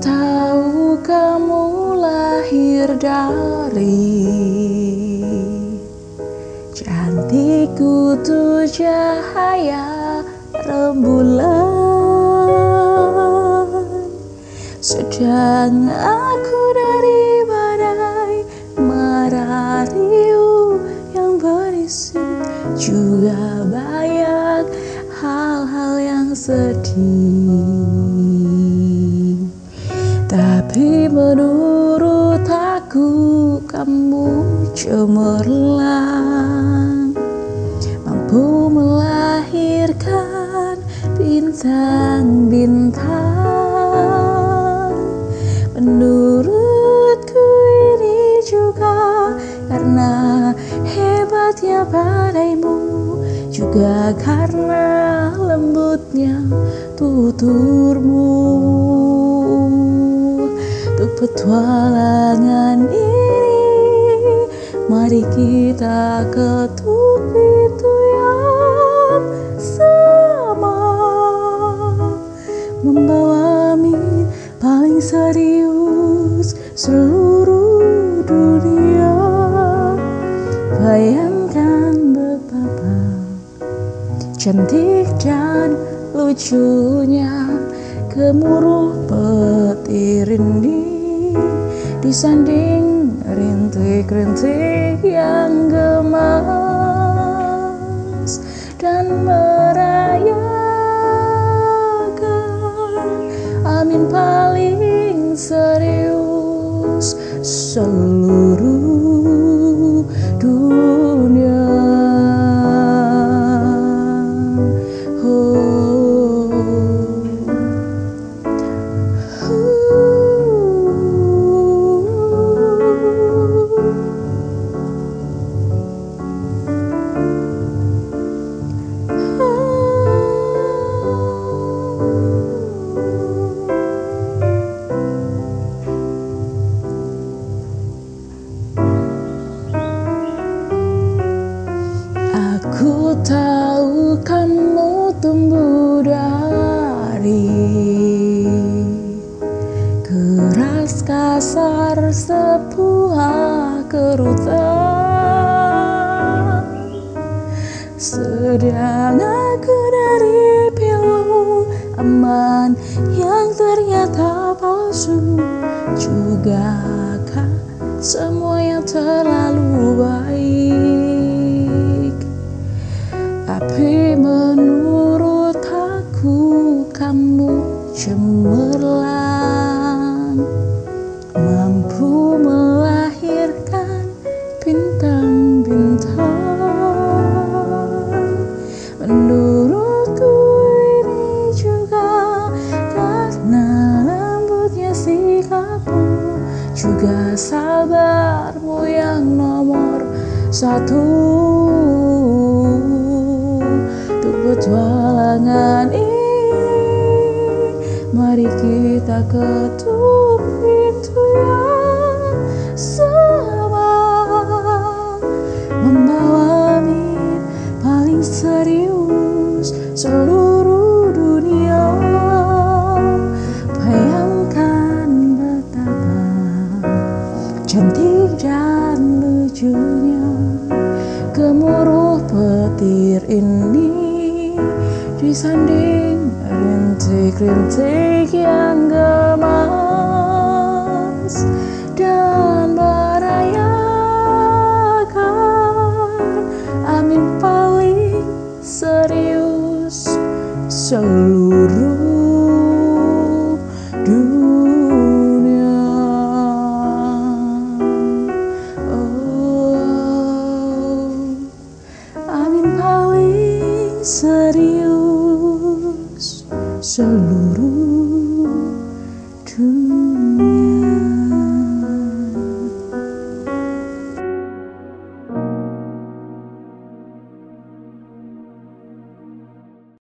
tahu kamu lahir dari Cantik kutu cahaya rembulan. Sedang aku dari badai Marariu yang berisik Juga banyak hal-hal yang sedih Tapi menurut aku kamu cemerlang. Mampu melahirkan bintang-bintang. Menurutku ini juga karena hebatnya padaimu Juga karena lembutnya tuturmu Untuk petualangan ini Mari kita ketuk pintu yang sama. Membawa mimpi paling serius seluruh dunia. Bayangkan betapa cantik dan lucunya Gemuruh petir ini Disanding rintik-rintik yang gemas Dan merayakan Amin paling serius seluruh keras kasar sebuah kerutan. Sedang aku dari pilu aman yang ternyata palsu. Juga kan semua yang terlalu Juga sabarmu yang nomor satu. Untuk petualangan ini Mari kita ketuk ini disanding rintik-rintik yang gemas Dan merayakan amin paling serius seluruh serius seluruh